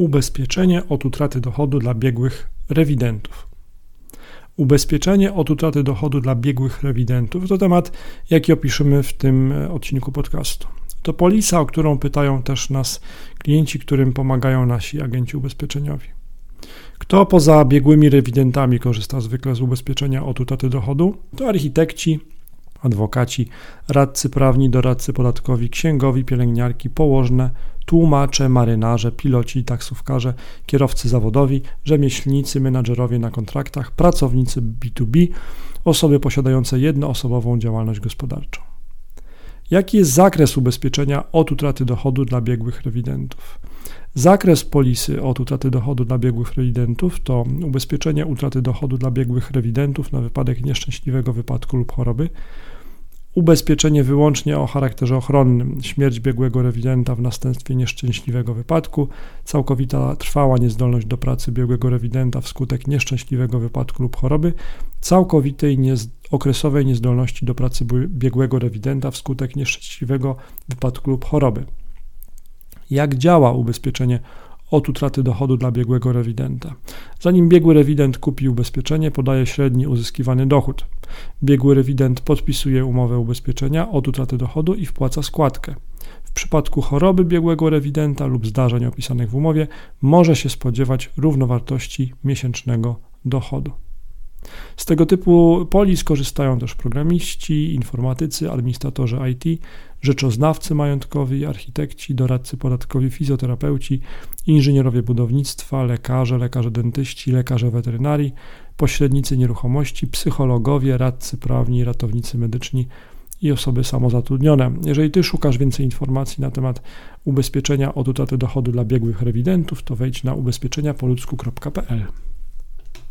Ubezpieczenie od utraty dochodu dla biegłych rewidentów. Ubezpieczenie od utraty dochodu dla biegłych rewidentów to temat, jaki opiszemy w tym odcinku podcastu. To polisa, o którą pytają też nas klienci, którym pomagają nasi agenci ubezpieczeniowi. Kto poza biegłymi rewidentami korzysta zwykle z ubezpieczenia od utraty dochodu? To architekci, adwokaci, radcy prawni, doradcy podatkowi, księgowi, pielęgniarki, położne, tłumacze, marynarze, piloci, taksówkarze, kierowcy zawodowi, rzemieślnicy, menadżerowie na kontraktach, pracownicy B2B, osoby posiadające jednoosobową działalność gospodarczą. Jaki jest zakres ubezpieczenia od utraty dochodu dla biegłych rewidentów? Zakres polisy od utraty dochodu dla biegłych rewidentów to ubezpieczenie utraty dochodu dla biegłych rewidentów na wypadek nieszczęśliwego wypadku lub choroby, ubezpieczenie wyłącznie o charakterze ochronnym, śmierć biegłego rewidenta w następstwie nieszczęśliwego wypadku, całkowita trwała niezdolność do pracy biegłego rewidenta wskutek nieszczęśliwego wypadku lub choroby, całkowitej niez okresowej niezdolności do pracy biegłego rewidenta wskutek nieszczęśliwego wypadku lub choroby. Jak działa ubezpieczenie od utraty dochodu dla biegłego rewidenta. Zanim biegły rewident kupi ubezpieczenie, podaje średni uzyskiwany dochód. Biegły rewident podpisuje umowę ubezpieczenia od utraty dochodu i wpłaca składkę. W przypadku choroby biegłego rewidenta lub zdarzeń opisanych w umowie może się spodziewać równowartości miesięcznego dochodu. Z tego typu polis korzystają też programiści, informatycy, administratorzy IT, rzeczoznawcy majątkowi, architekci, doradcy podatkowi, fizjoterapeuci, inżynierowie budownictwa, lekarze, lekarze dentyści, lekarze weterynarii, pośrednicy nieruchomości, psychologowie, radcy prawni, ratownicy medyczni i osoby samozatrudnione. Jeżeli Ty szukasz więcej informacji na temat ubezpieczenia od utraty dochodu dla biegłych rewidentów, to wejdź na ubezpieczeniapoludzku.pl.